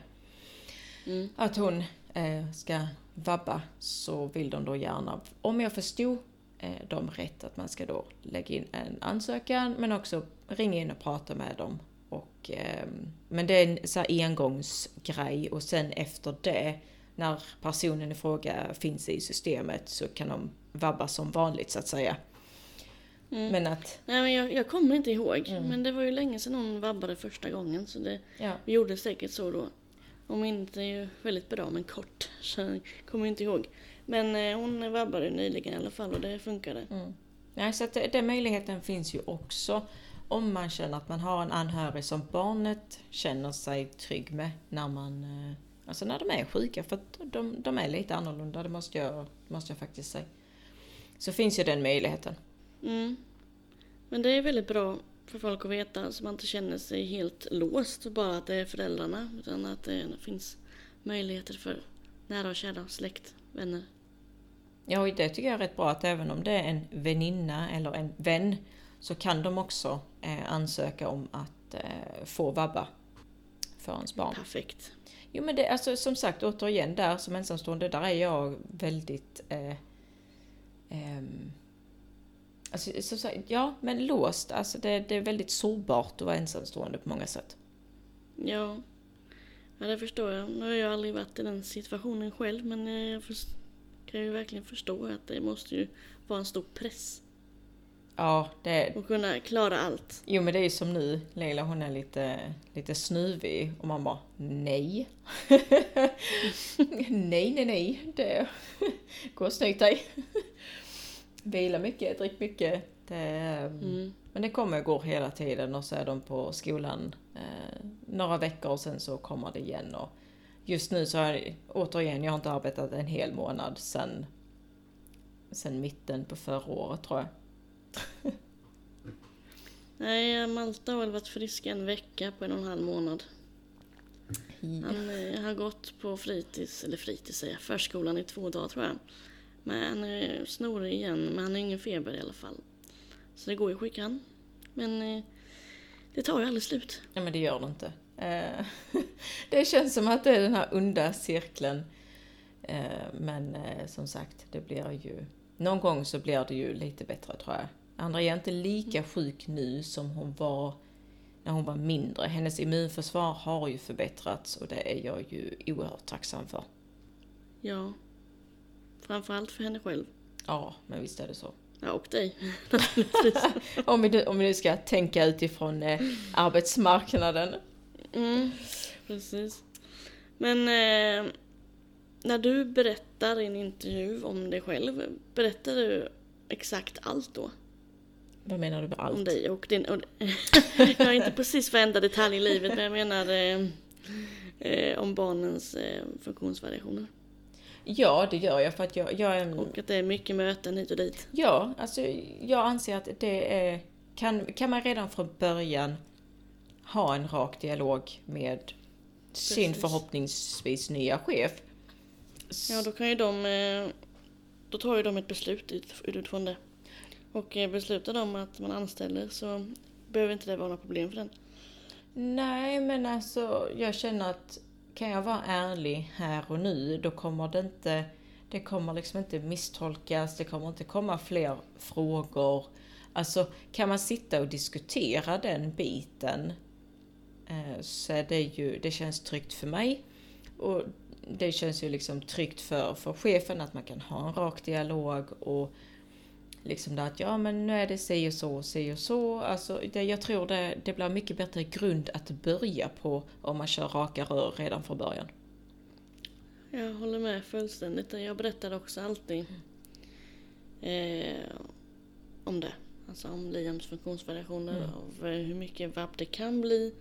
Mm. Att hon eh, ska vabba så vill de då gärna, om jag förstod dem rätt, att man ska då lägga in en ansökan men också ringa in och prata med dem. Och, eh, men det är en så engångsgrej och sen efter det, när personen i fråga finns i systemet så kan de vabba som vanligt så att säga. Mm. Men att, Nej, men jag, jag kommer inte ihåg. Mm. Men det var ju länge sedan hon vabbade första gången. Så det, ja. vi gjorde säkert så då. Om inte är ju väldigt bra men kort. Så jag kommer inte ihåg. Men eh, hon vabbade nyligen i alla fall och det funkade. Mm. Nej, så att den möjligheten finns ju också om man känner att man har en anhörig som barnet känner sig trygg med när man eh, Alltså när de är sjuka, för att de, de är lite annorlunda, det måste jag, måste jag faktiskt säga. Så finns ju den möjligheten. Mm. Men det är väldigt bra för folk att veta så man inte känner sig helt låst bara att det är föräldrarna. Utan att det finns möjligheter för nära och kära, släkt, vänner. Ja, och det tycker jag är rätt bra att även om det är en väninna eller en vän så kan de också eh, ansöka om att eh, få vabba för ens barn. Perfekt. Jo men det, alltså som sagt återigen där som ensamstående, där är jag väldigt... Eh, ehm, alltså, som sagt, ja men låst, alltså det, det är väldigt sårbart att vara ensamstående på många sätt. Ja. Ja, det förstår jag. Nu har jag aldrig varit i den situationen själv men eh, jag kan ju verkligen förstå att det måste ju vara en stor press Ja, det, att kunna klara allt. jo men det är ju som nu, Leila hon är lite, lite snuvig och man bara nej. *laughs* nej, nej, nej, det gå och snyk dig. Vila mycket, drick mycket. Det, Mm. Men det kommer och går hela tiden och så är de på skolan eh, några veckor och sen så kommer det igen. Och just nu så har jag, återigen, jag har inte arbetat en hel månad sen, sen mitten på förra året tror jag. *laughs* Nej, Malta har väl varit frisk en vecka på en och en halv månad. Han eh, har gått på fritids, eller fritids säger jag, förskolan i två dagar tror jag. Men han är snorig igen, men han har ingen feber i alla fall. Så det går ju att skicka han. Men eh, Det tar ju aldrig slut. Nej men det gör det inte. Eh, *laughs* det känns som att det är den här onda cirkeln. Eh, men som sagt, det blir ju... Någon gång så blir det ju lite bättre tror jag. Andrea är inte lika sjuk nu som hon var när hon var mindre. Hennes immunförsvar har ju förbättrats och det är jag ju oerhört tacksam för. Ja. Framförallt för henne själv. Ja, men visst är det så. Ja, och dig. *laughs* om, vi nu, om vi nu ska tänka utifrån eh, arbetsmarknaden. Mm, precis. Men eh, när du berättar i en intervju om dig själv, berättar du exakt allt då? Vad menar du med allt? Om dig och din... Och, *laughs* jag har inte precis varenda detalj i livet, men jag menar eh, eh, om barnens eh, funktionsvariationer. Ja, det gör jag för att jag, jag är... Och att det är mycket möten hit och dit. Ja, alltså jag anser att det är... Kan, kan man redan från början ha en rak dialog med sin Precis. förhoppningsvis nya chef. Ja, då kan ju de... eh, Då tar ju de ett beslut ut- utifrån det. Och eh, beslutar de att man anställer så behöver inte det vara något problem för den. Nej, men alltså jag känner att kan jag vara ärlig här och nu, då kommer det inte, det kommer liksom inte misstolkas, det kommer inte komma fler frågor. Alltså kan man sitta och diskutera den biten eh, så är det ju, det känns tryggt för mig. Och det känns ju liksom tryggt för, för chefen att man kan ha en rak dialog och liksom det att ja men nu är det si och så, si och så. Alltså det, jag tror det, det blir mycket bättre grund att börja på om man kör raka rör redan från början. Jag håller med fullständigt. Jag berättar också alltid eh, om det. Alltså om Liams funktionsvariationer, Mm. av eh, hur mycket vab det kan bli,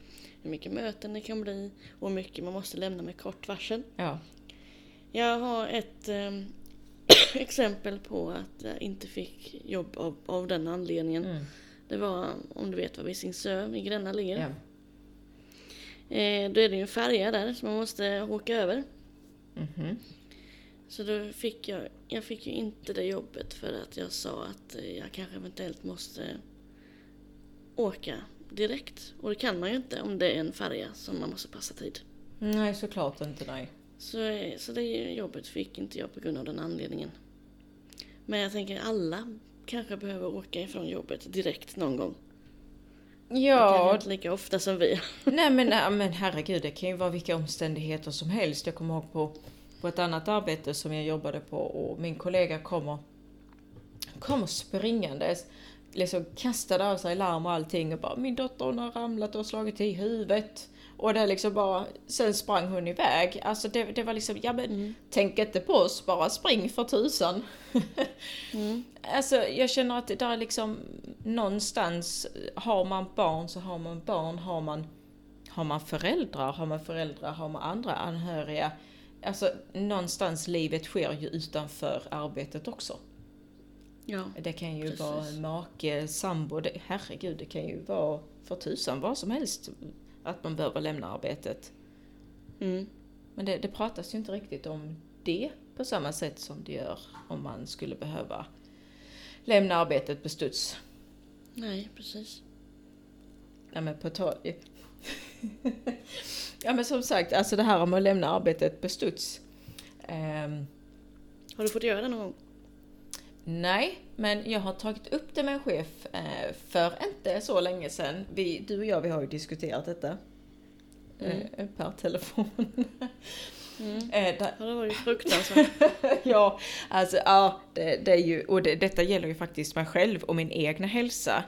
hur mycket möten det kan bli och hur mycket man måste lämna med kort varsel. Ja. Jag har ett eh, *coughs* exempel på att jag inte fick jobb av, av den anledningen. Mm. Det var, om du vet vad Visingsö i Gränna ligger. ja. Eh, då är det ju en färja där som man måste åka över. Mhm. Så då fick jag, jag fick ju inte det jobbet för att jag sa att jag kanske eventuellt måste åka direkt. Och det kan man ju inte om det är en färja som man måste passa tid. Nej, såklart inte nej. Så, så det jobbet fick inte jag på grund av den anledningen. Men jag tänker alla kanske behöver åka ifrån jobbet direkt någon gång. Ja, inte lika ofta som vi. *laughs* nej men, nej, men herregud, det kan ju vara vilka omständigheter som helst. Jag kommer ihåg på, på ett annat arbete som jag jobbade på och min kollega kommer, kommer springandes, liksom kastade av sig larm och allting och bara min dotter hon har ramlat och slagit i huvudet. Och det liksom bara, sen sprang hon iväg. Alltså det, det var liksom, ja men Mm. tänk inte på oss, bara spring för tusan. *laughs* Mm. Alltså jag känner att det där är liksom någonstans, har man barn så har man barn, har man, har man föräldrar, har man föräldrar, har man andra anhöriga. Alltså någonstans livet sker ju utanför arbetet också. Ja. Det kan ju Precis. vara make, sambo, det, herregud det kan ju vara för tusan vad som helst att man behöver lämna arbetet. Mm. Men det, det pratas ju inte riktigt om det på samma sätt som det gör om man skulle behöva lämna arbetet på studs. Nej, precis. Ja men på tal... *laughs* ja men som sagt, alltså det här om att lämna arbetet på studs. Ehm, Har du fått göra det någon gång? nej, men jag har tagit upp det med en chef eh, för inte så länge sedan. Vi, du och jag vi har ju diskuterat detta. Mm. Eh, per telefon. *laughs* Mm. eh, där, det var ju fruktansvärt. *laughs* ja, alltså ja, det, det är ju, och det, detta gäller ju faktiskt mig själv och min egna hälsa.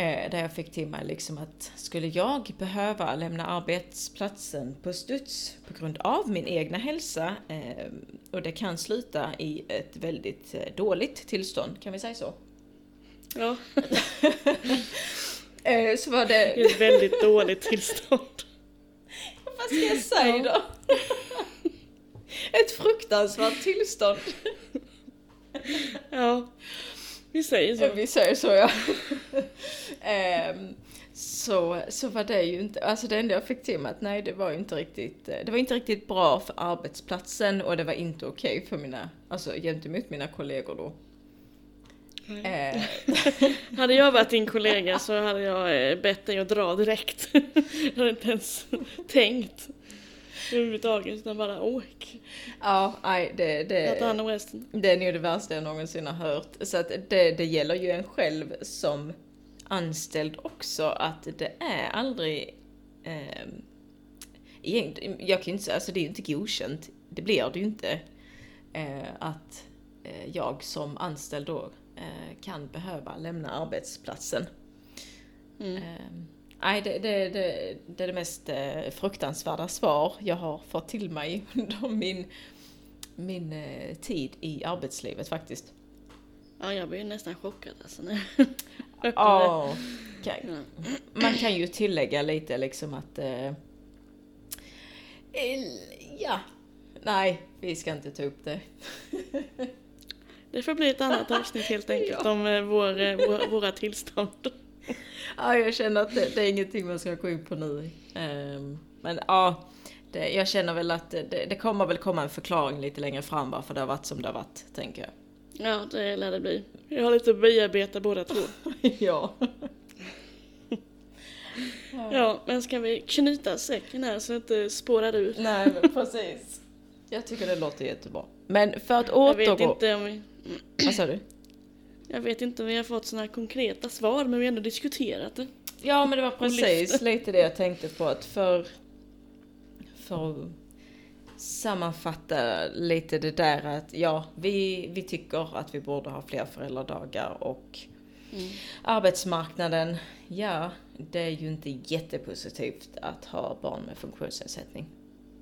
Eh, där jag fick till mig liksom att skulle jag behöva lämna arbetsplatsen på studs på grund av min egna hälsa eh, och det kan sluta i ett väldigt eh, dåligt tillstånd, kan vi säga så? Ja, *laughs* så var det är det, ett väldigt dåligt tillstånd. *laughs* vad ska jag säga då? *laughs* Ett fruktansvärt tillstånd. Ja, vi säger så. vi säger så ja. *laughs* Ehm, så, så var det ju inte, alltså det enda jag fick till mig att nej det var ju inte riktigt, eh, det var inte riktigt bra för arbetsplatsen och det var inte okej för mina, alltså gentemot mina kollegor då. Eh, *laughs* Hade jag varit din kollega så hade jag eh, bett dig att dra direkt. *laughs* jag hade inte ens tänkt överhuvudtaget utan bara åk. ja, nej, det, Jag tar det, hand om resten. det är nog det värsta jag någonsin har hört. Så att det, det gäller ju en själv som anställd också att det är aldrig... Eh, jag kan ju inte säga, alltså det är ju inte godkänt. Det blir det ju inte. Eh, att eh, jag som anställd då eh, kan behöva lämna arbetsplatsen. Mm. Nej, det, det, det, det är det mest eh, fruktansvärda svar jag har fått till mig *laughs* under min, min eh, tid i arbetslivet faktiskt. Ja, jag blev nästan chockad alltså när. *laughs* Ja, kan, Ja. man kan ju tillägga lite liksom att... Eh, ja, nej, vi ska inte ta upp det. Det får bli ett annat avsnitt helt enkelt *laughs* om eh, vår, vår, våra tillstånd. Ja, jag känner att det, det är ingenting man ska gå in på nu. Ehm, men ja, det, jag känner väl att det, det kommer väl komma en förklaring lite längre fram varför det har varit som det har varit, tänker jag. Ja, det lär det bli. Jag har lite att bearbeta båda två. *laughs* ja. *laughs* Ja, men ska vi knyta säcken här så det inte spårar ur? Nej, men precis. Jag tycker det låter jättebra. Men för att Jag vet återgå... inte om vi, Vad sa du? Jag vet inte om vi har fått sådana konkreta svar, men vi har ändå diskuterat det. Ja men det var precis lite det jag tänkte på att för, för att sammanfatta lite det där att ja, vi, vi tycker att vi borde ha fler föräldradagar och Mm. arbetsmarknaden, ja, det är ju inte jättepositivt att ha barn med funktionsnedsättning.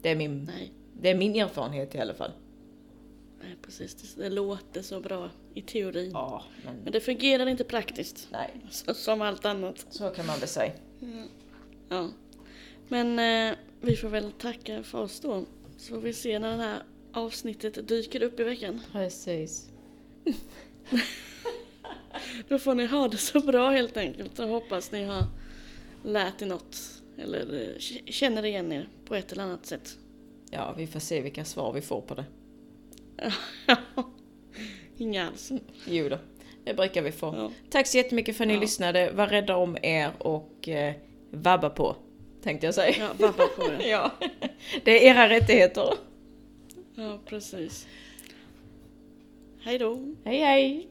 Det är min, Nej, det är min erfarenhet i alla fall. nej precis. Det, det låter så bra i teorin. Ja, Men men det fungerar inte praktiskt. nej, Så, som allt annat. så kan man väl säga. Ja. Men eh, vi får väl tacka för oss då. Så får vi se när det här avsnittet dyker upp i veckan. Precis. *laughs* Då får ni ha det så bra helt enkelt och hoppas ni har lärt er något. Eller eh, känner igen er på ett eller annat sätt. Ja, vi får se vilka svar vi får på det. *laughs* Inga alls. *laughs* Jo då, det brukar vi få. Ja. Tack så jättemycket för att ni Ja. lyssnade. Var rädda om er och eh, vabba på, tänkte jag säga. Ja, vabba på det. *laughs* Ja, det är era rättigheter. Ja, precis. Hej då. Hej hej!